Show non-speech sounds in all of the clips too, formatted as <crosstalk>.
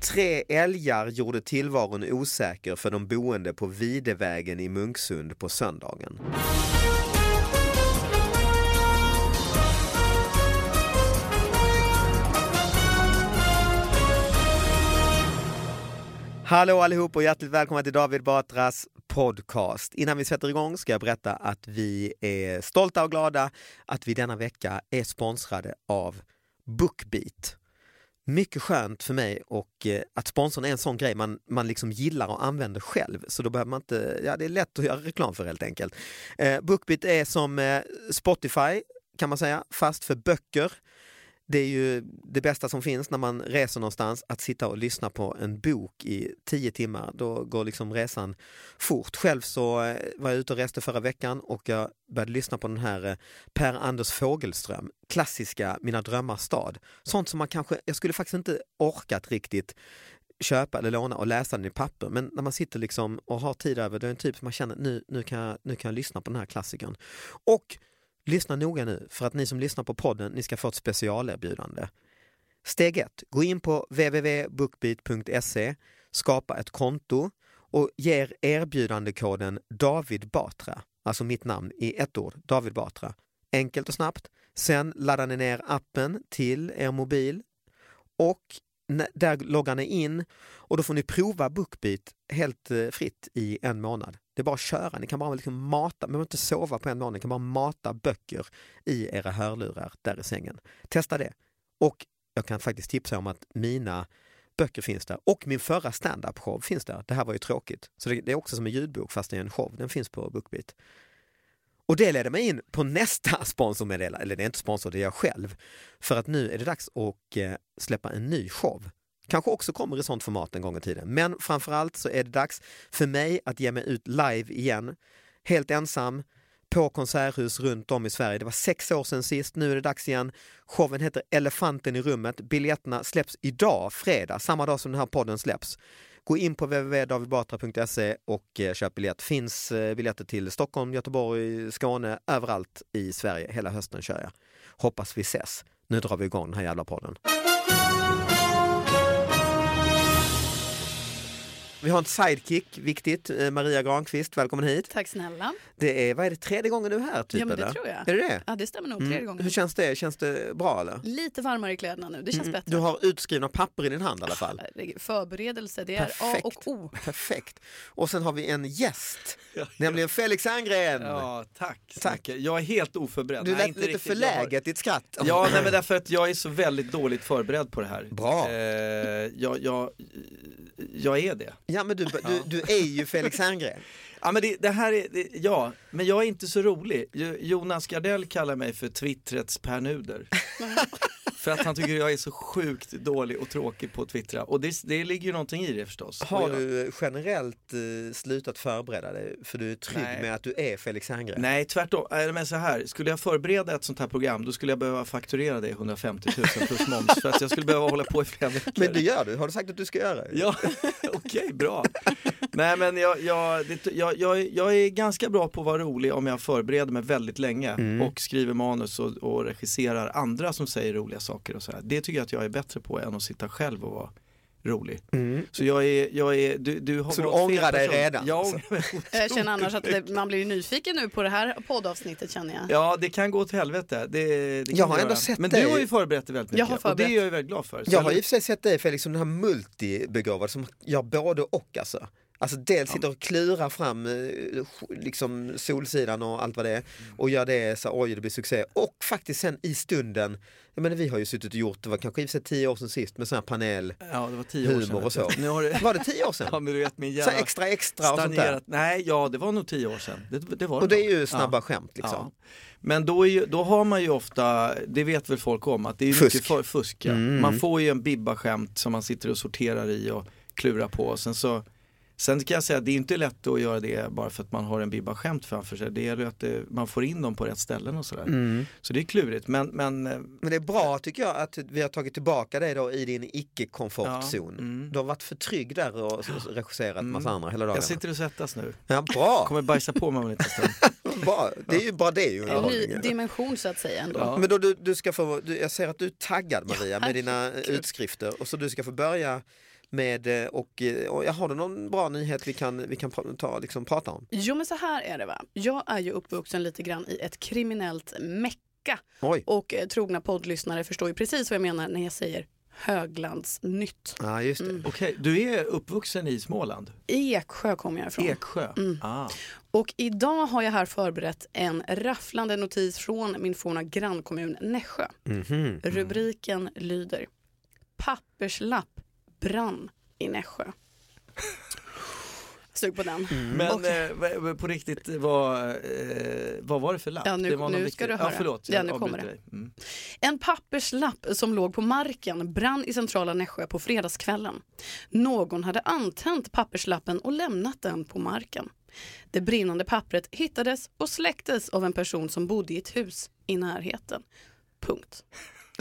Tre älgar gjorde tillvaron osäker för de boende på Videvägen i Munksund på söndagen. Hallå allihop och hjärtligt välkomna till David Batras podcast. Innan vi sätter igång ska jag berätta att vi är stolta och glada att vi denna vecka är sponsrade av Bookbeat. Mycket skönt för mig och eh, att sponsorn är en sån grej man, man liksom gillar och använder själv. Så då behöver man inte, ja det är lätt att göra reklam för helt enkelt. Eh, Bookbeat är som eh, Spotify kan man säga, fast för böcker. Det är ju det bästa som finns när man reser någonstans, att sitta och lyssna på en bok i tio timmar. Då går liksom resan fort. Själv så eh, var jag ute och reste förra veckan och jag började lyssna på den här eh, Per Anders Fogelström, klassiska Mina drömmars stad. Sånt som man kanske, jag skulle faktiskt inte orkat riktigt köpa eller låna och läsa den i papper. Men när man sitter liksom och har tid över, det är en typ som man känner nu, nu, kan jag, nu kan jag lyssna på den här klassikern. Och lyssna noga nu för att ni som lyssnar på podden, ni ska få ett specialerbjudande. Steg 1. Gå in på www.bookbeat.se, skapa ett konto och ge erbjudandekoden David Batra, alltså mitt namn i ett ord, David Batra. Enkelt och snabbt. Sen laddar ni ner appen till er mobil och där loggar ni in och då får ni prova Bookbeat helt eh, fritt i en månad. Det är bara att köra, ni kan bara liksom mata, man behöver inte sova på en morgon, ni kan bara mata böcker i era hörlurar där i sängen. Testa det. Och jag kan faktiskt tipsa om att mina böcker finns där och min förra stand-up show finns där. Det här var ju tråkigt. Så det är också som en ljudbok fast det är en show. Den finns på Bookbeat. Och det leder mig in på nästa <laughs> sponsormeddelande, eller det är inte sponsor, det är jag själv. För att nu är det dags att eh, släppa en ny show. Kanske också kommer i sånt format en gång i tiden. Men framförallt så är det dags för mig att ge mig ut live igen. Helt ensam på konserthus runt om i Sverige. Det var sex år sedan sist, nu är det dags igen. Showen heter Elefanten i rummet. Biljetterna släpps idag, fredag, samma dag som den här podden släpps. Gå in på www.davidbatra.se och eh, köp biljett. Finns eh, biljetter till Stockholm, Göteborg, Skåne, överallt i Sverige. Hela hösten kör jag. Hoppas vi ses. Nu drar vi igång den här jävla podden. Vi har en sidekick, viktigt. Eh, Maria Granqvist, välkommen hit. Tack snälla. Det är, vad är det, tredje gången du är här? Typ, ja, men det eller? tror jag. Är det det? Ja, det stämmer nog. Tredje Mm. gången. Hur känns det? Känns det bra eller? Lite varmare i kläderna nu, det känns Mm. bättre. Du har utskrivna papper i din hand i alla fall. Herregud, Förberedelse, det är Perfekt. A och O. Perfekt. Och sen har vi en gäst, <laughs> nämligen Felix Herngren. Ja, tack. Tack. Jag är helt oförberedd. Du Nej, lät inte lite riktigt. Jag har- förläget ditt skratt. Ja, nej, men därför att jag är så väldigt dåligt förberedd på det här. Bra. Eh, jag, jag, jag är det. Ja men du, <laughs> du, du är ju Felix Herngren. Ja, men det, det här är, det, ja, men jag är inte så rolig. Jo- Jonas Gardell kallar mig för Twittrets Per Nuder. <laughs> <laughs> För att han tycker jag är så sjukt dålig och tråkig på att twittra. Och det, det ligger ju någonting i det förstås. Har jag, du generellt eh, slutat förbereda dig för du är trygg Nej. med att du är Felix Herngren? Nej, tvärtom. Äh, Men så här, skulle jag förbereda ett sånt här program då skulle jag behöva fakturera det 150 000 plus moms för att jag skulle behöva hålla på i flera veckor. Men det gör du, har du sagt att du ska göra? Ja, <laughs> okej, bra. Nej men jag, jag, det, jag, jag, jag är ganska bra på att vara rolig om jag förbereder mig väldigt länge Mm. och skriver manus och, och regisserar andra som säger roliga saker och sådär. Det tycker jag att jag är bättre på än att sitta själv och vara rolig. Så jag är, jag är du, du har Mm. Så du ångrar dig redan, Jag alltså? ångrar mig <laughs> Jag känner annars att det, man blir nyfiken nu på det här poddavsnittet känner jag. Ja det kan gå åt helvete. Det, det kan Jag har ändå göra. sett Men dig- du har ju förberett dig väldigt Jag mycket har och det är jag väldigt glad för. Så Jag har i och för sig sett dig Felix som den här multibegåvad som gör både och alltså. Alltså dels sitter och klurar fram eh, liksom Solsidan och allt vad det är och gör det så oj det blir succé och faktiskt sen i stunden, jag menar vi har ju suttit och gjort, det var kanske i och för sig tio år sedan sist med sån här panel, Ja det var tio år sedan. humor och så. Nu har det... Var det tio år sedan? Ja men du vet min Så extra extra och sånt där. Nej, ja det var nog tio år sedan. Det, det var Och det är ju snabba Ja. skämt liksom. Ja. Men då, ju, då har man ju ofta, det vet väl folk om, att det är Fusk. mycket för, fusk. Ja. Mm. Man får ju en bibba-skämt som man sitter och sorterar i och klurar på. Och sen så Sen kan jag säga att det är inte lätt att göra det bara för att man har en bibba-skämt framför sig. Det gäller ju att det, man får in dem på rätt ställen och sådär. Mm. Så det är klurigt. Men, men eh, Men det är bra tycker jag att vi har tagit tillbaka dig då i din icke-komfortzon. Ja, mm. Du har varit för trygg där och regisserat massa andra hela dagarna. jag sitter och svettas nu. Ja, bra! Kommer bajsa på mig om en liten stund. <laughs> bra! Det är ju bara det ju En ny dimension så att säga ändå. Ja. Men då, du, du ska få, du, jag ser att du är taggad Maria med dina eh, utskrifter och så du ska få börja med, eh, och, eh, och jag har du någon bra nyhet vi kan, vi kan ta, liksom, prata om? Jo men så här är det va. Jag är ju uppvuxen lite grann i ett kriminellt mecka. Oj, Och eh, trogna poddlyssnare förstår ju precis vad jag menar när jag säger Höglandsnytt. ja just det. Okej, du är uppvuxen i Småland? Eksjö kommer jag ifrån. Eksjö? Mm. Ah. Och idag har jag här förberett en rafflande notis från min forna grannkommun Nässjö. Mhm. Rubriken lyder Papperslapp brann i Nässjö. Sug på den. Men Och- eh, på riktigt, vad, eh, vad var det för lapp? Ja, nu- det var någon nu viktig- ska du Ja, höra. förlåt, Ja, nu kommer det. Mm. En papperslapp som låg på marken brann i centrala Nässjö på fredagskvällen. Någon hade antänt papperslappen och lämnat den på marken. Det brinnande pappret hittades och släcktes av en person som bodde i ett hus i närheten. Punkt.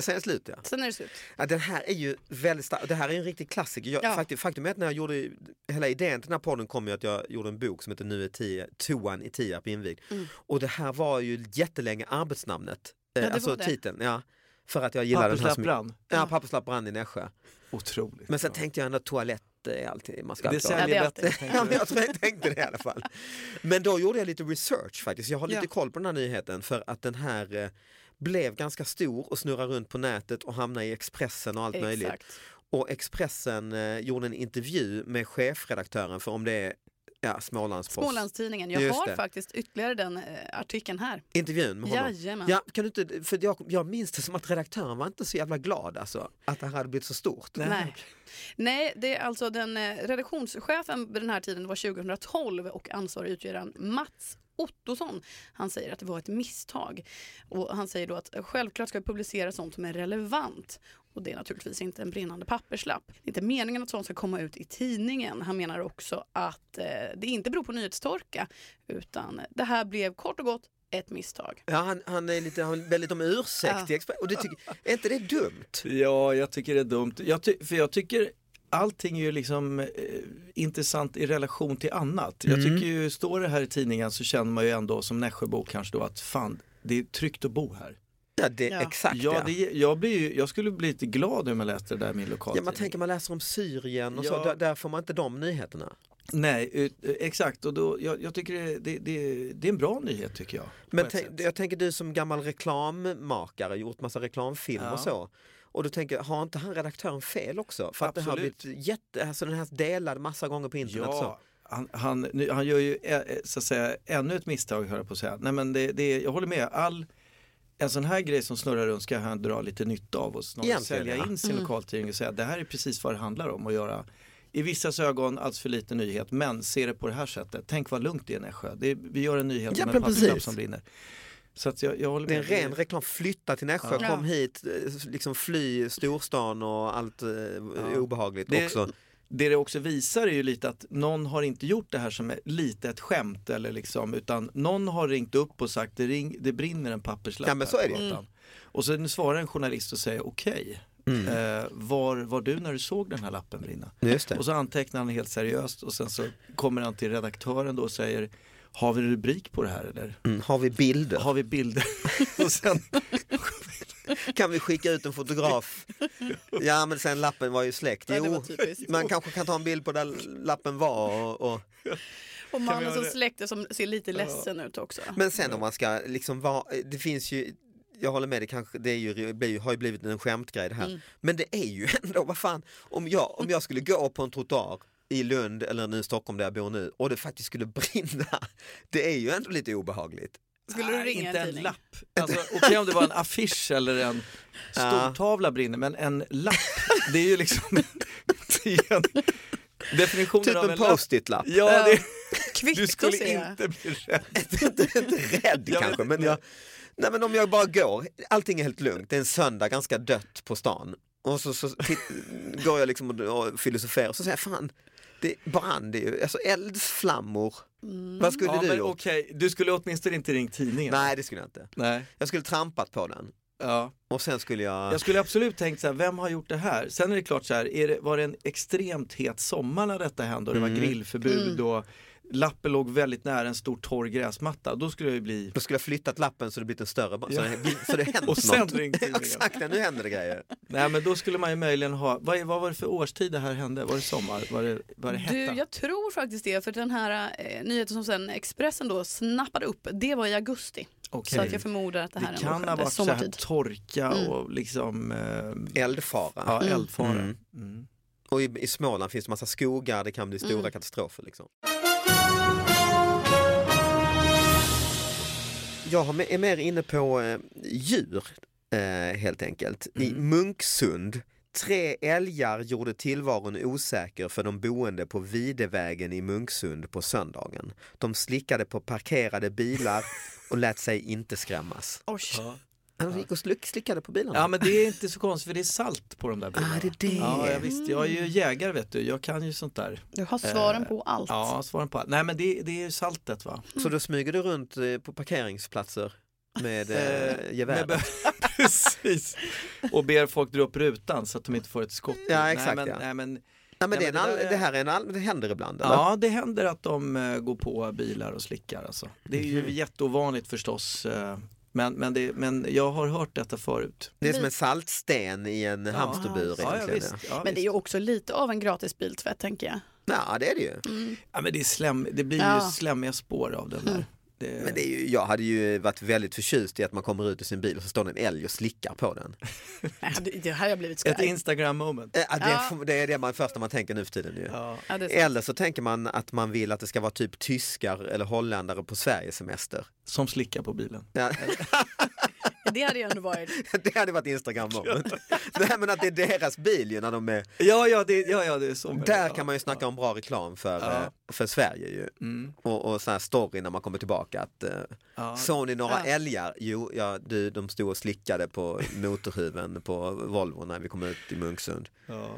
Sen är det slut ja. Sen är det slut. Ja, den här är ju väldigt stark, det här är en riktig klassiker. Jag, Ja. faktum, faktum är att när jag gjorde, hela idén till den här podden kom ju att jag gjorde en bok som heter Nu är tio, toan i Tierp invigd. Mm. Och det här var ju jättelänge arbetsnamnet, eh, det alltså titeln. Ja, för att jag gillade den här som, brann. Ja, papperslapp brann i Nässjö. Otroligt. Men sen bra. tänkte jag ändå att toalett är alltid, man ska det. Ja, säljer bättre. <laughs> Ja, jag tror jag tänkte det i alla fall. Men då gjorde jag lite research faktiskt. Jag har lite Ja. koll på den här nyheten för att den här eh, blev ganska stor och snurrade runt på nätet och hamnade i Expressen och allt möjligt. Exakt. Och Expressen eh, gjorde en intervju med chefredaktören för om det är ja, Smålandspost. Smålandstidningen. Jag Just har det. faktiskt ytterligare den eh, artikeln här. Intervjun med honom. Jajamän. Ja, kan du inte, för jag, jag minns det som att redaktören var inte så jävla glad alltså, att det här hade blivit så stort. Nej. Nej, det är alltså den eh, redaktionschefen vid den här tiden, var 2012 och ansvarig utgivaren Mats Ottosson. Han säger att det var ett misstag. Och han säger då att självklart ska vi publicera sånt som är relevant. Och det är naturligtvis inte en brinnande papperslapp. Det är inte meningen att sånt ska komma ut i tidningen. Han menar också att eh, det inte beror på nyhetstorka utan det här blev kort och gott ett misstag. Ja, han, han är lite, han väldigt om ursäkt Ja. Och det tycker, är inte det dumt? Ja, jag tycker det är dumt. Jag ty- för jag tycker allting är ju liksom eh, intressant i relation till annat. Jag Mm. tycker ju, står det här i tidningen så känner man ju ändå som Nässjöbo kanske då att fan, det är tryggt att bo här. Ja, det, Ja. exakt Ja, det, jag, blir ju, jag skulle bli lite glad om jag läste det där i min Ja, lokaltidning. man tänker man läser om Syrien och så, Ja. där, där får man inte de nyheterna. Nej, eh, exakt och då, jag, jag tycker det, det, det, det är en bra nyhet tycker jag. Men jag tänker du som gammal reklammakare, gjort massa reklamfilm Ja. och så. Och då tänker jag, har inte han redaktören fel också? För att det har Absolut. blivit jätte, alltså den här delad massa gånger på internet. Så. Ja, han, han, nu, han gör ju eh, så att säga, ännu ett misstag jag på att säga. Nej, men det, det, jag håller med, all en sån här grej som snurrar runt ska han dra lite nytta av och snarare Egentligen, sälja ja. in sin lokaltidning och säga att det här är precis vad det handlar om att göra i vissas ögon alls för lite nyhet men se det på det här sättet. Tänk vad lugnt det är i Nässjö. Det är, vi gör en nyhet Ja, men en papperslapp som brinner. Så att jag, jag Det är med. en ren reklam, flytta till Nässjö, Ja. kom hit, eh, liksom fly storstan och allt eh, obehagligt Det- också. Det det också visar är ju lite att någon har inte gjort det här som är lite ett skämt eller liksom, utan någon har ringt upp och sagt det, ring, det brinner en papperslapp Ja, men så är det gatan. Och så svarar en journalist och säger okej, eh, var var du när du såg den här lappen brinna? Och så antecknar han helt seriöst och sen så kommer han till redaktören då och säger har vi rubrik på det här eller? Mm. Har vi bilder? Har vi bilder? <laughs> och sen, Kan vi skicka ut en fotograf? Ja men sen lappen var ju släckt. Jo, man kanske kan ta en bild på där lappen var. Och, och. Och mannen som släckte som ser lite ledsen ut också. Men sen om man ska liksom vara, det finns ju jag håller med, det, kanske, det är ju, det har ju blivit en skämtgrej det här. Mm. Men det är ju <laughs> ändå, vad fan, om jag, om jag skulle gå på en trottoar i Lund eller nu i Stockholm där jag bor nu och det faktiskt skulle brinna, <laughs> det är ju ändå lite obehagligt. Skulle du ringa inte en en tidning? lapp. Alltså, Okej om det var en affisch eller en stortavla brinner, men en lapp, det är ju liksom en definitionen Typ av en en lapp. post-it-lapp. Ja, det, Kvitto du skulle inte bli rädd. <laughs> inte, inte rädd kanske, men jag, nej, men om jag bara går, allting är helt lugnt, det är en söndag, ganska dött på stan. Och så, så går jag liksom och, och filosoferar och så säger jag, fan, det brann det är ju, alltså eldsflammor. Vad skulle Ja, du men gjort? okej, du skulle åtminstone inte ringt tidningen. Nej, det skulle jag inte. Nej. Jag skulle trampat på den Ja. och sen skulle jag... Jag skulle absolut tänkt så här, vem har gjort det här? Sen är det klart så här, är det, var det en extremt het sommar när detta hände och det var Mm. grillförbud och lappen låg väldigt nära en stor torr gräsmatta, då skulle jag ju bli Då skulle jag flyttat lappen så det blivit en större, så, Ja. det, så det <laughs> hänt Och sen något. ringt. <laughs> Exakt, nu händer det grejer. Nej men då skulle man ju möjligen ha, vad, är- vad var det för årstid det här hände? Var det sommar? Var det, var det hetta? Du, jag tror faktiskt det, för den här eh, nyheten som sen Expressen då snappade upp, det var i augusti. Okej. Så att jag förmodar att det här det kan ha varit så här sommartid. torka Mm. och liksom eh, Eldfara. ja, eldfara. Mm. Mm. Och i, i Småland finns det massa skogar, det kan bli stora Mm. katastrofer. Liksom. Jag är mer inne på eh, djur eh, helt enkelt. I Munksund, tre älgar gjorde tillvaron osäker för de boende på Videvägen i Munksund på söndagen. De slickade på parkerade bilar och lät sig inte skrämmas. Oj. De gick och slick, slickade på bilarna. Ja men det är inte så konstigt för det är salt på de där bilarna. Ah, det är det. Ja, jag visst. Jag är ju jägare vet du, jag kan ju sånt där. Du har svaren Eh, på allt. Ja, svaren på allt. Nej men det, det är ju saltet va. Så då smyger du runt eh, på parkeringsplatser med eh, Eh, gevär? med- <laughs> Precis. Och ber folk dra upp rutan så att de inte får ett skott. Ja, exakt, Nej men, ja. nej, men, Nej, men Nej, det, är en men det all, är- det här är en all, det händer ibland eller? ja, det händer att de eh, går på bilar och slickar alltså. Det är ju Mhm. jätteovanligt förstås. Men, men, det, men jag har hört detta förut. Det är som en saltsten i en hamsterbur Ja, ja, visst. Ja, Men det är ju också lite av en gratis biltvätt tänker jag. Ja, det är det ju. Ja, men det, är slem, det blir Ja. ju slemmiga spår av den där. Det, Men det är ju, jag hade ju varit väldigt förtjust i att man kommer ut ur sin bil och så står det en älg och slickar på den. <laughs> Det, det här har jag blivit Ett skraj. Instagram moment. Eh, Det, Ja. får- det är det man, första man tänker nu för tiden ju. Ja. Ja, det. Eller så tänker man att man vill att det ska vara typ tyskar eller holländare på Sverigesemester. Som slickar på bilen. Ja. <laughs> Det hade ju ändå varit. <laughs> Det hade varit Instagram. <laughs> Nej men att det är deras bil ju när de är Ja, ja, det, ja, ja, det är så. Där kan man ju snacka om bra reklam för, Ja. eh, för Sverige ju. Mm. Och, och sån här story när man kommer tillbaka att Ja. såg ni några Ja. älgar? Jo, ja, du, de stod och slickade på motorhuven på Volvo när vi kom ut i Munksund. Ja.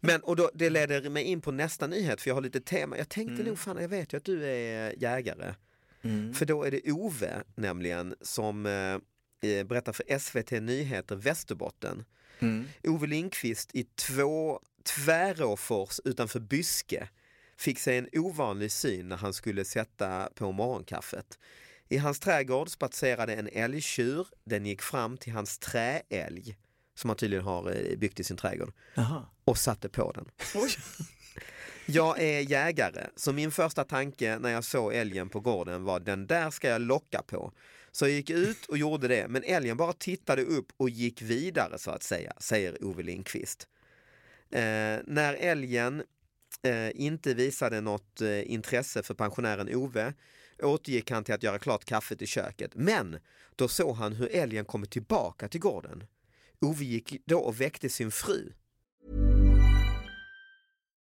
Men och då, det leder mig in på nästa nyhet för jag har lite tema. Jag tänkte Mm. nog, fan jag vet ju att du är jägare. Mm. För då är det Ove nämligen som eh, berättar för SVT Nyheter Västerbotten. Mm. Ove Lindqvist i två Tväråfors utanför Byske fick sig en ovanlig syn när han skulle sätta på morgonkaffet. I hans trädgård spatserade en älgtjur, den gick fram till hans träälg som han tydligen har eh, byggt i sin trädgård Jaha. och satte på den. Jag är jägare, så min första tanke när jag såg älgen på gården var den där ska jag locka på. Så jag gick ut och gjorde det, men älgen bara tittade upp och gick vidare så att säga, säger Ove Lindqvist. Eh, när älgen eh, inte visade något eh, intresse för pensionären Ove återgick han till att göra klart kaffet i köket. Men då såg han hur älgen kommit tillbaka till gården. Ove gick då och väckte sin fru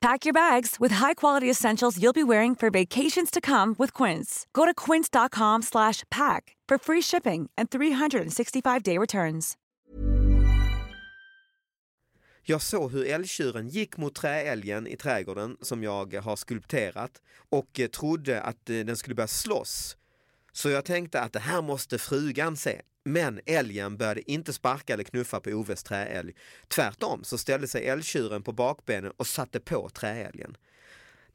Pack your bags with high-quality essentials you'll be wearing for vacations to come with Quince. Go to quince.com slash pack for free shipping and 365-day returns. Jag såg hur älgtjuren gick mot träälgen i trädgården som jag har skulpterat och eh, trodde att eh, den skulle börja slåss. Så jag tänkte att det här måste frugan se. Men älgen började inte sparka eller knuffa på Oves träälg. Tvärtom så ställde sig älgtjuren på bakbenen och satte på träälgen.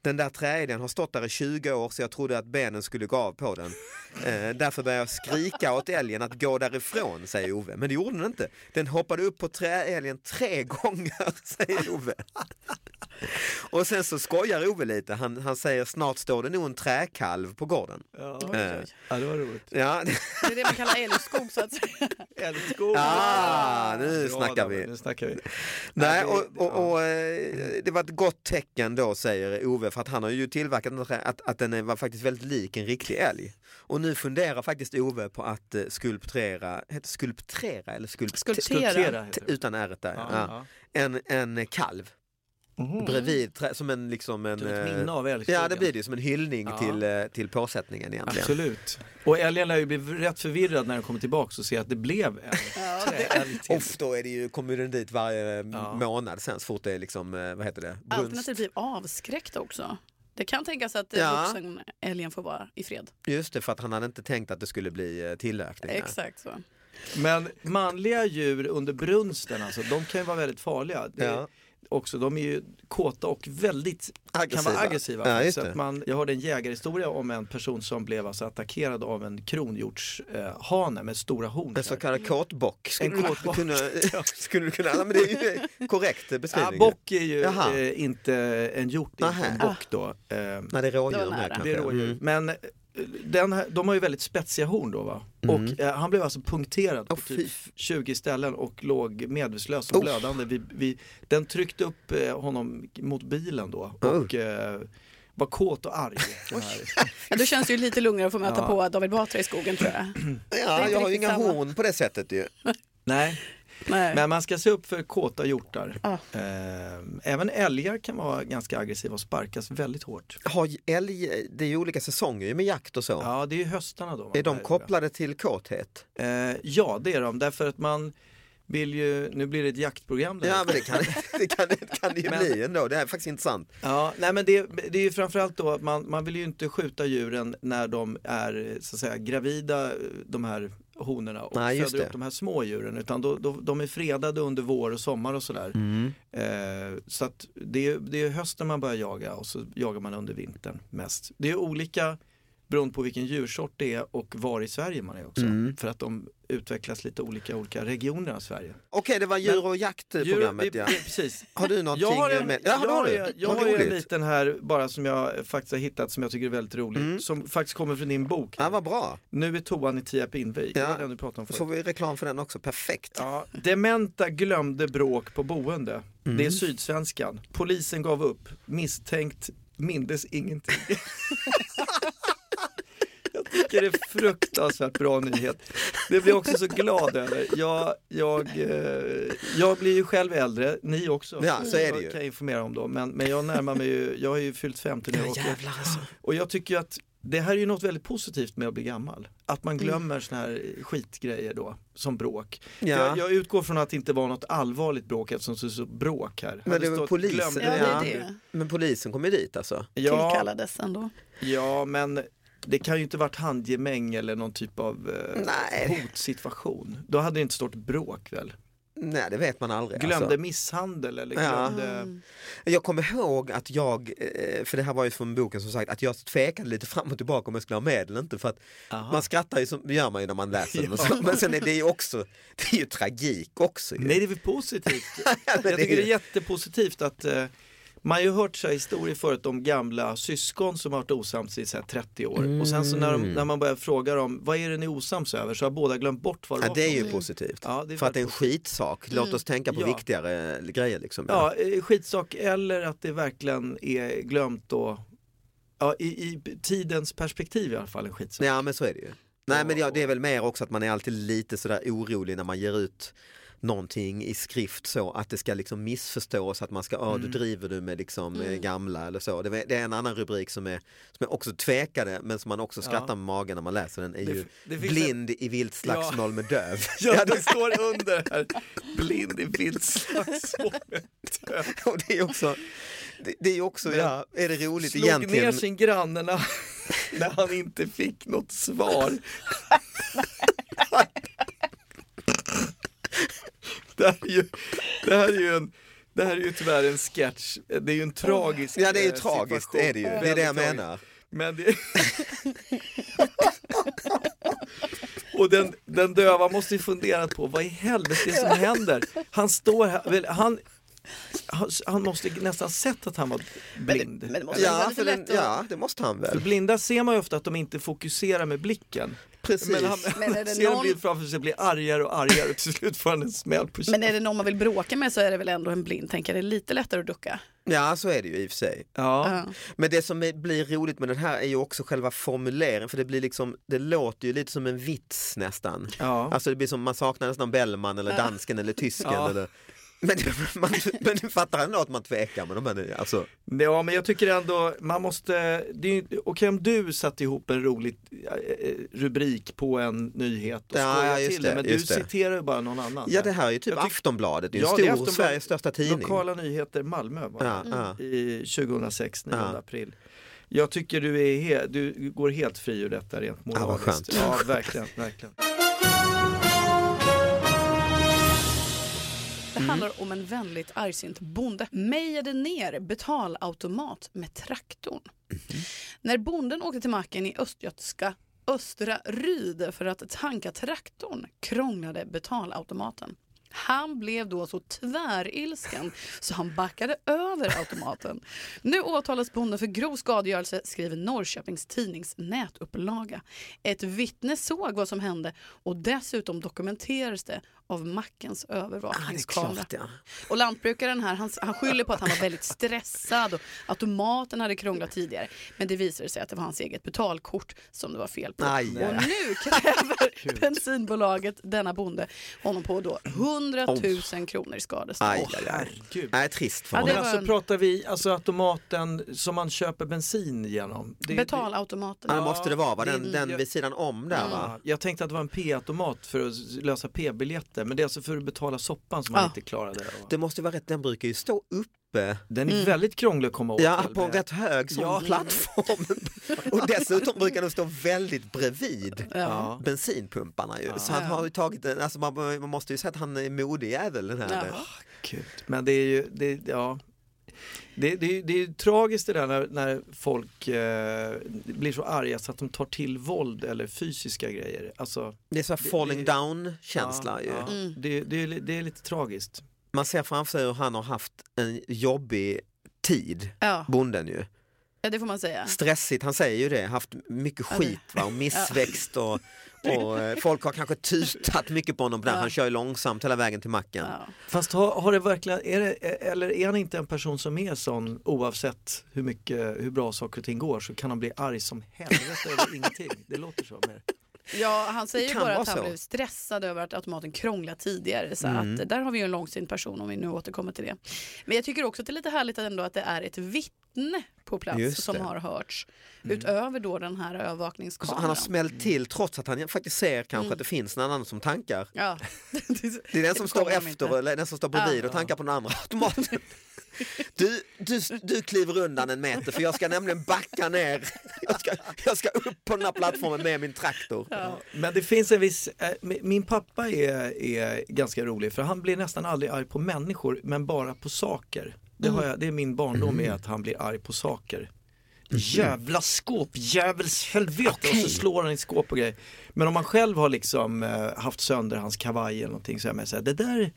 Den där träälgen har stått där i 20 år så jag trodde att benen skulle gå av på den. <laughs> Eh, därför började jag skrika åt älgen att gå därifrån, säger Ove. Men det gjorde den inte. Den hoppade upp på träälgen tre gånger, <laughs> säger Ove. <laughs> Och sen så skojar Ove lite. Han, han säger snart står det nog en träkalv på gården. Ja, Eh, ja det var roligt. ja, Det är det man kallar älgskog så att säga. <laughs> Älskog! Ah, nu Bra, snackar vi. Nu snackar vi. Nej, Ja, och, och, och eh, det var ett gott tecken då säger Ove för att han har ju tillverkat den här- att, att den är- var faktiskt väldigt lik en riktig älg. Och nu funderar faktiskt Ove på att eh, skulptera, heter skulptera eller skulpt, Skulptera. Skulptera utan ärret där, Ja, ja. ja. En, en kalv bredvid, trä, som en liksom en... Ett eh, minne av älgskogen. Ja det blir det som en hyllning Ja. till, eh, till påsättningen egentligen. Absolut. Och älgen lär ju bli rätt förvirrad när den kommer tillbaka och ser att det blev en. Off, då är det ju, kommer den dit varje Ja. månad sen så fort det är liksom, eh, vad heter det? Brunst. Alternativt blir avskräckt också. Det kan tänkas att Ja. ja. vuxen älgen får vara i fred. Just det, för att han hade inte tänkt att det skulle bli eh, tillökningar. Exakt så. Men manliga djur under brunsten, alltså, de kan ju vara väldigt farliga. Det Ja. Också, de är ju kåta och väldigt kan Aggressiva. vara aggressiva. Ja, så att man, jag hörde en jägarhistoria om en person som blev alltså attackerad av en kronhjortshane eh, med stora horn. En så kallad kåtbock. Skulle, En du kåtbock. Kunna, <laughs> skulle du kunna, ja, men det är ju korrekt Ja, beskrivning. bock är ju eh, inte en hjort, det är en bock då. Eh, Nej, det är rådjur Det kanske. Det är rådjur. Men eh, den här, de har ju väldigt spetsiga horn då va? Mm. Och eh, han blev alltså punkterad på typ fy. 20 ställen och låg medvetslös och Oh. blödande. Vi, vi, den tryckte upp eh, honom mot bilen då och eh, var kåt och arg. <laughs> Ja, då känns det ju lite lugnare att få möta Ja. på David Batra i skogen tror jag. Ja, jag har ju inga samma. horn på det sättet ju. Nej, Nej. men man ska se upp för kåta hjortar. Ja. Eh, även älgar kan vara ganska aggressiva och sparkas väldigt hårt. Har älg, det är ju olika säsonger med jakt och så. Ja, det är ju höstarna då. Är de kopplade till kåthet? Eh, ja, det är de. Därför att man vill ju, nu blir det ett jaktprogram där. Ja, men det kan <laughs> det, kan, det, kan det ju Men- bli ändå. Det är faktiskt intressant. Ja, nej men det, det är ju framförallt då att man, man vill ju inte skjuta djuren när de är så att säga gravida, de här honorna och Nej, föder det. upp de här små djuren utan då, då, de är fredade under vår och sommar och sådär. Mm. Eh, så att det är, det är hösten man börjar jaga och så jagar man under vintern mest. Det är olika beroende på vilken djursort det är och var i Sverige man är också. Mm. För att de utvecklas lite olika i olika regioner av Sverige. Okej, det var djur och jaktprogrammet Djur- ja. <laughs> precis. Har du någonting Jag har en, med? Ja, jag har du? jag, jag har en liten här bara som jag faktiskt har hittat som jag tycker är väldigt rolig. Mm. Som faktiskt kommer från din bok. Ja, vad bra. Nu är toan i Tierp invigd. Ja. Den du pratade om förut. vi reklam för den också. Perfekt. Ja, dementa glömde bråk på boende. Mm. Det är Sydsvenskan. Polisen gav upp. Misstänkt mindes ingenting. <laughs> tycker det är fruktansvärt bra nyhet. Det blir jag också så glad över. Jag, jag, eh, jag blir ju själv äldre, ni också. Ja, så är det ju. kan jag informera om då. Men, men jag närmar mig ju, jag har ju fyllt 50 nu. Och, alltså. och jag tycker att det här är ju något väldigt positivt med att bli gammal. Att man Mm. glömmer såna här skitgrejer då, som bråk. Ja. Jag, jag utgår från att det inte var något allvarligt bråk eftersom det står bråk här. Men det var stått polisen. Ja, det är det. Men polisen kom ju dit alltså. Ja, Tillkallades ändå. ja, men det kan ju inte varit handgemäng eller någon typ av eh, hotsituation. Då hade det inte stått bråk väl? Nej det vet man aldrig. Glömde alltså. misshandel eller Ja. glömde... Jag kommer ihåg att jag, eh, för det här var ju från boken som sagt, att jag tvekade lite fram och tillbaka om jag skulle ha med eller inte för att Aha. man skrattar ju som gör man ju när man läser den Ja. så, men sen är det ju också, det är ju tragik också. Ju. Nej det är väl positivt. <laughs> jag tycker det är jättepositivt att eh, man har ju hört så här historier förut om gamla syskon som har varit osams i så här 30 år och sen så när, de, Mm. när man börjar fråga dem vad är det ni är osams över så har båda glömt bort vad det Ja, var det är ju positivt. Ja, det är för att det är en skitsak. Låt oss tänka på Ja. viktigare grejer. Liksom. Ja, eh, skitsak eller att det verkligen är glömt och ja, i, i tidens perspektiv i alla fall en skitsak. ja, men så är det ju. Nej, men ja, det är väl mer också att man är alltid lite sådär orolig när man ger ut någonting i skrift så att det ska liksom missförstås att man ska, ja Mm. du driver du med liksom eh, gamla eller så. Det, det är en annan rubrik som är, som jag också tvekade men som man också skrattar Ja. med magen när man läser den, är Det ju det blind i vilt slagsmål med döv. <laughs> Ja, det står under här, blind i vilt slagsmål med död. <laughs> Och det är också, det, det är också, Men ja, är det roligt Slog egentligen? ner sin granne när, <laughs> när han inte fick något svar. <laughs> det, här är ju, det här är ju en det här är ju tyvärr en sketch, det är ju en tragisk Ja det är ju eh, tragiskt, det är det ju. Det är det jag menar. Men det... <laughs> Och den, den döva måste ju fundera på vad i helvete är det som händer? Han står här, han, han, måste nästan sett att han var blind. men det måste vara Ja, lite för den, ja, det måste han För väl. blinda ser man ju ofta att de inte fokuserar med blicken. Precis. Men han Men är <laughs> det ser en någon- bild framför sig, blir argare och argare och till slut får han en smäll på Men är det någon man vill bråka med så är det väl ändå en blind, tänker jag. Det är lite lättare att ducka. Ja så är det ju i och för sig. Ja. Ja. Men det som blir roligt med den här är ju också själva formuleringen för det blir liksom, det låter ju lite som en vits nästan. Ja. Alltså det blir som, man saknar nästan Bellman eller dansken eller tysken. Eller, men, man, men du fattar ändå att man tvekar med de här, alltså, Ja men jag tycker ändå, man måste, är okej om du satte ihop en rolig eh, rubrik på en nyhet och Ja, till det, det, men du det. citerar ju bara någon annan. Ja det här är ju typ Aftonbladet, det är ju Ja, är stor, Aftonbladet. Sveriges största tidning. Lokala nyheter Malmö var Ja, det. ja. i 2006, 9 Ja. april. Jag tycker du, är he- du går helt fri ur detta rent moraliskt. Ja, verkligen, verkligen. Det handlar om en väldigt argsint bonde. Mejade ner betalautomat med traktorn. När bonden åkte till macken i östgötska Östra Ryd för att tanka traktorn krånglade betalautomaten. Han blev då så tvärilsken så han backade över automaten. Nu åtalas bonden för grov skadegörelse skriver Norrköpings Tidnings nätupplaga. Ett vittne såg vad som hände och dessutom dokumenterades det av mackens Ah, det är övervakningskamera. klart ja. Och lantbrukaren här, han, han skyller på att han var väldigt stressad och automaten hade krånglat tidigare. Men det visade sig att det var hans eget betalkort som det var fel på. Aj, och aj. nu kräver <laughs> bensinbolaget denna bonde honom på då 100 000 kronor i skadestånd. Aj, Åh, aj, aj. herregud. Nej, trist för Ja, det honom. Var alltså en- pratar vi, alltså automaten som man köper bensin genom? Det- Betalautomaten. Ja, det måste det vara, va? den, den vid sidan om där va? Ja, jag tänkte att det var en P-automat för att lösa P-biljetter men det är alltså för att betala soppan som man Ja. inte klarade. Det måste vara rätt, den brukar ju stå uppe Den är väldigt krånglig att komma åt. Ja, på en rätt hög sån Ja. plattform. Och dessutom brukar den stå väldigt bredvid Ja. bensinpumparna ju. Så han har ju tagit alltså man, man måste ju säga att han är modig jävel den här. Ja. Gud. Men det är ju, det, ja. Det, det, det är ju tragiskt det där när, när folk eh, blir så arga så att de tar till våld eller fysiska grejer. Alltså, Det är så här falling det- down känsla ju. ja, Mm. det, det, det är lite tragiskt. Man ser framför sig hur han har haft en jobbig tid, Ja, bonden ju. ja, det får man säga. Stressigt, han säger ju det, haft mycket Ja, skit va? och <laughs> missväxt och, och <laughs> eh, folk har kanske tutat mycket på honom där. Ja. Han kör ju långsamt hela vägen till macken. Ja. Fast har, har det verkligen, är det, eller är han inte en person som är sån oavsett hur mycket, hur bra saker och ting går så kan han bli arg som helvete över <laughs> ingenting. Det låter så. Mer. Ja, han säger ju bara att han så. blev stressad över att automaten krånglade tidigare. Så Mm. att där har vi ju en långsint person om vi nu återkommer till det. Men jag tycker också att det är lite härligt ändå att det är ett vittne på plats som har hörts. Utöver då den här Så övervakningskameran. han har smält till trots att han faktiskt ser kanske Mm. att det finns någon annan som tankar. Ja. <laughs> Det är den som står efter inte. eller den som står bredvid och tankar på den andra automaten. <laughs> Du, du, du kliver undan en meter för jag ska nämligen backa ner jag, ska, jag ska upp på den här plattformen med min traktor. Men det finns en viss, eh, mi- min pappa är, är ganska rolig för han blir nästan aldrig arg på människor men bara på saker. Det, har jag, det är min barndom är att han blir arg på saker. Jävla skåp, jävels helvete och så slår han i skåp och grejer. Men om man själv har liksom eh, haft sönder hans kavaj eller någonting så är man såhär, det där,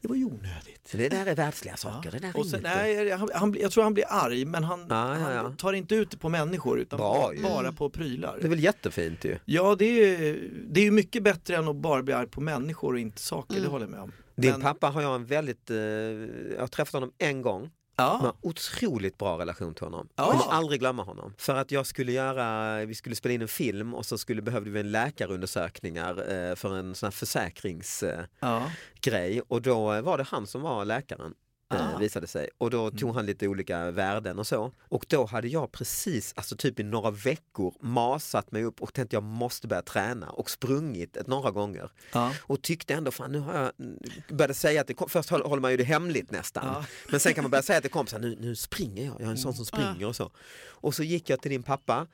det var ju onödigt. Det där är världsliga saker. Det där är Och sen, nej, han, han, jag tror han blir arg men han, Ja, ja, ja. han tar inte ut det på människor utan Bra bara, ju. på prylar. Det är väl jättefint ju. Ja, det är, det är ju mycket bättre än att bara bli arg på människor och inte saker, det håller jag med om. Din Men- pappa har jag en väldigt, eh, jag har träffat honom en gång. Ja, en otroligt bra relation till honom. Ja. Jag kommer aldrig glömma honom. För att jag skulle göra, vi skulle spela in en film och så skulle, behövde vi en läkarundersökningar eh, för en sån här försäkringsgrej. ja. Och då eh, var det han som var läkaren. Eh, Ah. visade sig. Och då tog han lite olika värden och så. Och då hade jag precis, alltså typ i några veckor masat mig upp och tänkte jag måste börja träna och sprungit ett några gånger. ja. Och tyckte ändå, fan nu har jag, började säga att det kom, först håller man ju det hemligt nästan. Ja. Men sen kan man börja säga till kompisar, nu, nu springer jag, jag är en sån som springer och så. Och så gick jag till din pappa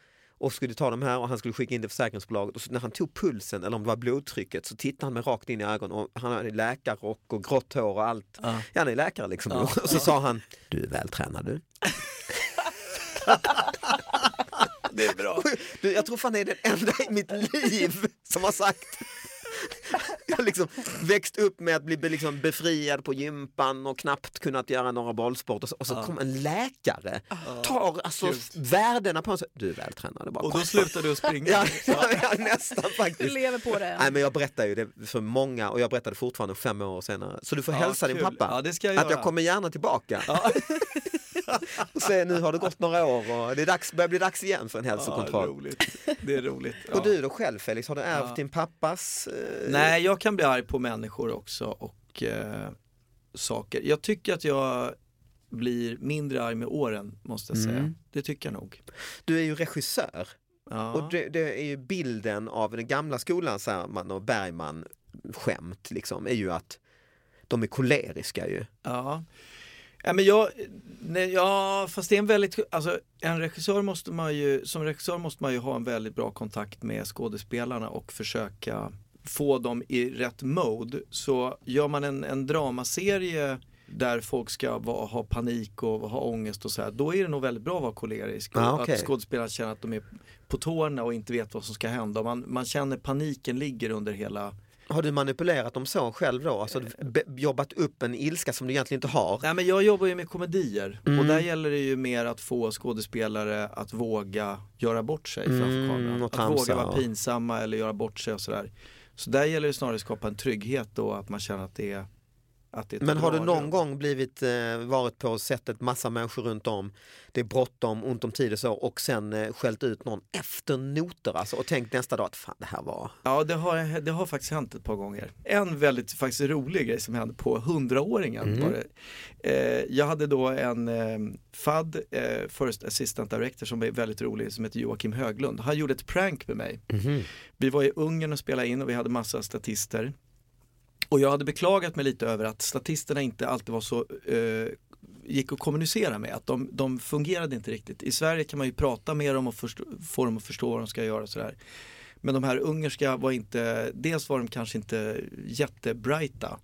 och skulle ta de här och han skulle skicka in det försäkringsbolaget och så när han tog pulsen eller om det var blodtrycket så tittade han mig rakt in i ögonen och han hade läkarrock och grått hår och allt. Ja. Ja, han är läkare liksom. Och så sa han, du är vältränad du. <laughs> Det är bra. du. Jag tror fan det är den enda i mitt liv som har sagt <laughs> jag har liksom växt upp med att bli liksom befriad på gympan och knappt kunnat göra några bollsport och så, och så kom en läkare, tar alltså värdena på en så, du är vältränad. Bara, Och då slutar du att springa. <laughs> ja, ja, ja, nästan Du faktiskt. lever på det. Nej men jag berättar ju det för många och jag berättade fortfarande fem år senare. Så du får Ja, hälsa din kul. pappa Ja, det ska jag att göra. jag kommer gärna tillbaka. <laughs> och säga nu har det gått några år och det är dags, börjar bli dags igen för en Ja, hälsokontroll. roligt. Det är roligt. Ja. Och du då själv Felix, har du ärvt Ja. din pappas? Eh... Nej, jag kan bli arg på människor också och eh, saker. Jag tycker att jag blir mindre arg med åren, måste jag säga. Mm. Det tycker jag nog. Du är ju regissör Ja. och det, det är ju bilden av den gamla skolan Särman och Bergman skämt liksom, är ju att de är koleriska ju. Ja. Ja, men jag, nej, ja, fast det är en väldigt, alltså en regissör måste man ju, som regissör måste man ju ha en väldigt bra kontakt med skådespelarna och försöka få dem i rätt mode. Så gör man en, en dramaserie där folk ska vara, ha panik och ha ångest och så här, då är det nog väldigt bra att vara kolerisk. Ah, okej. Att skådespelarna känner att de är på tårna och inte vet vad som ska hända. Man, man känner paniken ligger under hela Har du manipulerat dem så själv då? Alltså be- jobbat upp en ilska som du egentligen inte har? Nej men jag jobbar ju med komedier Mm. och där gäller det ju mer att få skådespelare att våga göra bort sig framför Mm, kameran. Att våga vara pinsamma eller göra bort sig och sådär. Så där gäller det snarare att skapa en trygghet då att man känner att det är, Men har du någon gång blivit, eh, varit på ett massa människor runt om, det är bråttom, ont om tid och så och sen eh, skällt ut någon efter noter alltså och tänkt nästa dag att fan det här var Ja det har, det har faktiskt hänt ett par gånger. En väldigt faktiskt rolig grej som hände på 100-åringen. Mm. Var det. Eh, jag hade då en eh, FAD, eh, First Assistant Director som är väldigt rolig som heter Joakim Höglund. Han gjorde ett prank med mig. Vi var i Ungern och spelade in och vi hade massa statister. Och jag hade beklagat mig lite över att statisterna inte alltid var så eh, gick att kommunicera med, att de, de fungerade inte riktigt. I Sverige kan man ju prata med dem och förstå, få dem att förstå vad de ska göra och sådär. Men de här ungerska var inte, dels var de kanske inte jättebrighta.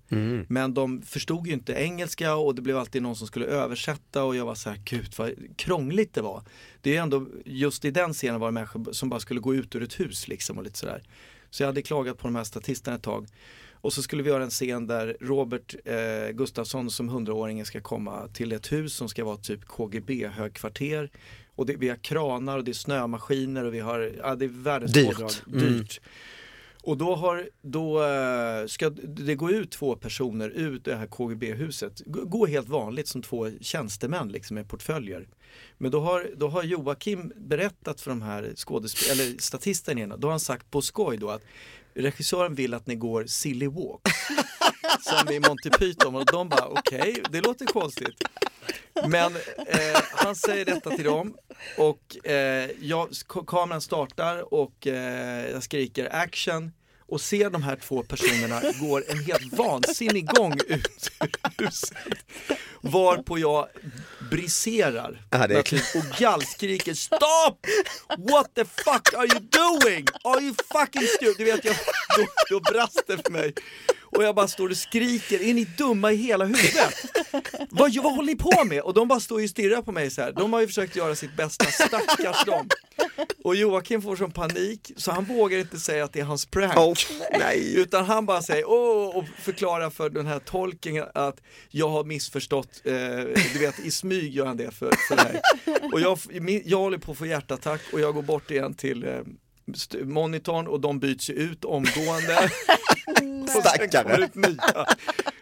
Men de förstod ju inte engelska och det blev alltid någon som skulle översätta och jag var så här, gud vad krångligt det var. Det är ändå, just i den scenen var det människor som bara skulle gå ut ur ett hus liksom och lite sådär. Så jag hade klagat på de här statisterna ett tag. Och så skulle vi göra en scen där Robert eh, Gustafsson som 100-åringen ska komma till ett hus som ska vara typ KGB högkvarter. Och det, vi har kranar och det är snömaskiner och vi har, ja det är världens Dyrt. pådrag. Mm. Dyrt. Och då, har, då eh, ska det gå ut två personer ut det här KGB-huset. Gå- helt vanligt som två tjänstemän liksom med portföljer. Men då har, då har Joakim berättat för de här skådespel- eller statisterna, då har han sagt på skoj då att regissören vill att ni går silly walk. <laughs> som i Monty Python och de bara okej, det låter konstigt. Men eh, han säger detta till dem och eh, jag, kameran startar och eh, jag skriker action och ser de här två personerna går en helt vansinnig gång ut ur huset. Varpå jag briserar Ja, och gallskriker Stop! What the fuck are you doing? Are you fucking stupid? Du vet, jag, då, då brast det för mig. Och jag bara står och skriker, är ni dumma i hela huvudet? Vad, vad håller ni på med? Och de bara står ju och stirrar på mig så här. De har ju försökt göra sitt bästa, stackars dem. Och Joakim får sån panik så han vågar inte säga att det är hans prank. Oh, nej. Utan han bara säger åh och förklarar för den här tolken att jag har missförstått, eh, du vet i smyg gör han det för, för det här. Och jag, jag håller på att få hjärtattack och jag går bort igen till eh, monitorn och de byts ju ut omgående. <laughs> Stackare.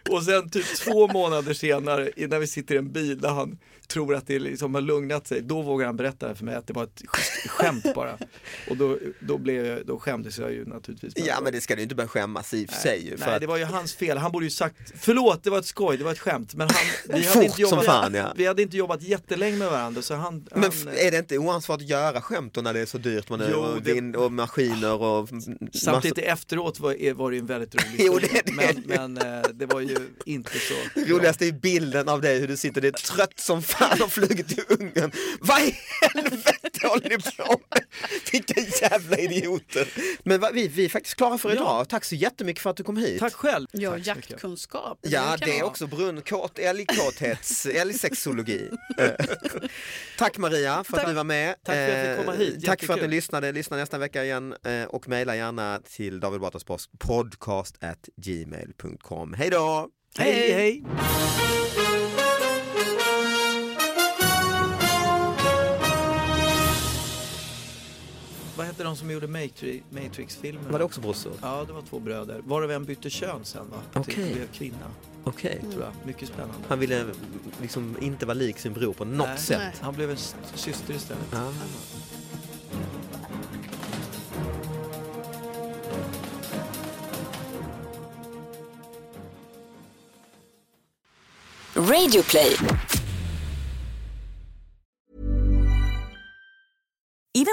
Och sen typ två månader senare, när vi sitter i en bil där han tror att det liksom har lugnat sig, då vågar han berätta för mig att det var ett sk- skämt bara. Och då, då, blev jag, då skämdes jag ju naturligtvis. Ja men det ska du inte börja skämmas i och för sig för Nej, att- det var ju hans fel. Han borde ju sagt förlåt, det var ett skoj, det var ett skämt. Men han, vi, hade <laughs> Fort inte jobbat, som fan, ja. vi hade inte jobbat jättelänge med varandra så han... Men han är det inte oansvarigt att göra skämt då när det är så dyrt man Jo, och, det- vind och maskiner och Samtidigt massa- efteråt var, är- var det ju en väldigt rolig <laughs> Jo, det är det. Men, men eh, det var ju inte så Det <laughs> roligaste är bilden av dig hur du sitter, det är trött som fan och flugit till Ungern. Vad i helvete håller ni på med? Vilka jävla idioter. Men va, vi, vi är faktiskt klara för idag. Tack så jättemycket för att du kom hit. Tack själv. Ja, Tack så mycket. jaktkunskap. Ja, kan det är vara. också brunnkåt, älgkåthets, <laughs> älgsexologi. Eh, <laughs> Tack Maria för att Tack. du var med. Tack för att jag fick komma hit. Eh, Tack för att ni Jättekul. lyssnade. Lyssna nästa vecka igen eh, och mejla gärna till David Batras podcast at gmail.com. Hej då! Hej, hej. Vad hette de som gjorde Matri- Matrix-filmerna? Var det också brorsor? Ja, det var två bröder. Varav en bytte kön sen va? Okej. Till blev kvinna, Okej. tror jag. Mycket spännande. Han ville liksom inte vara lik sin bror på något Nej. sätt. Nej. Han blev en syster istället. Ja. Radioplay. Even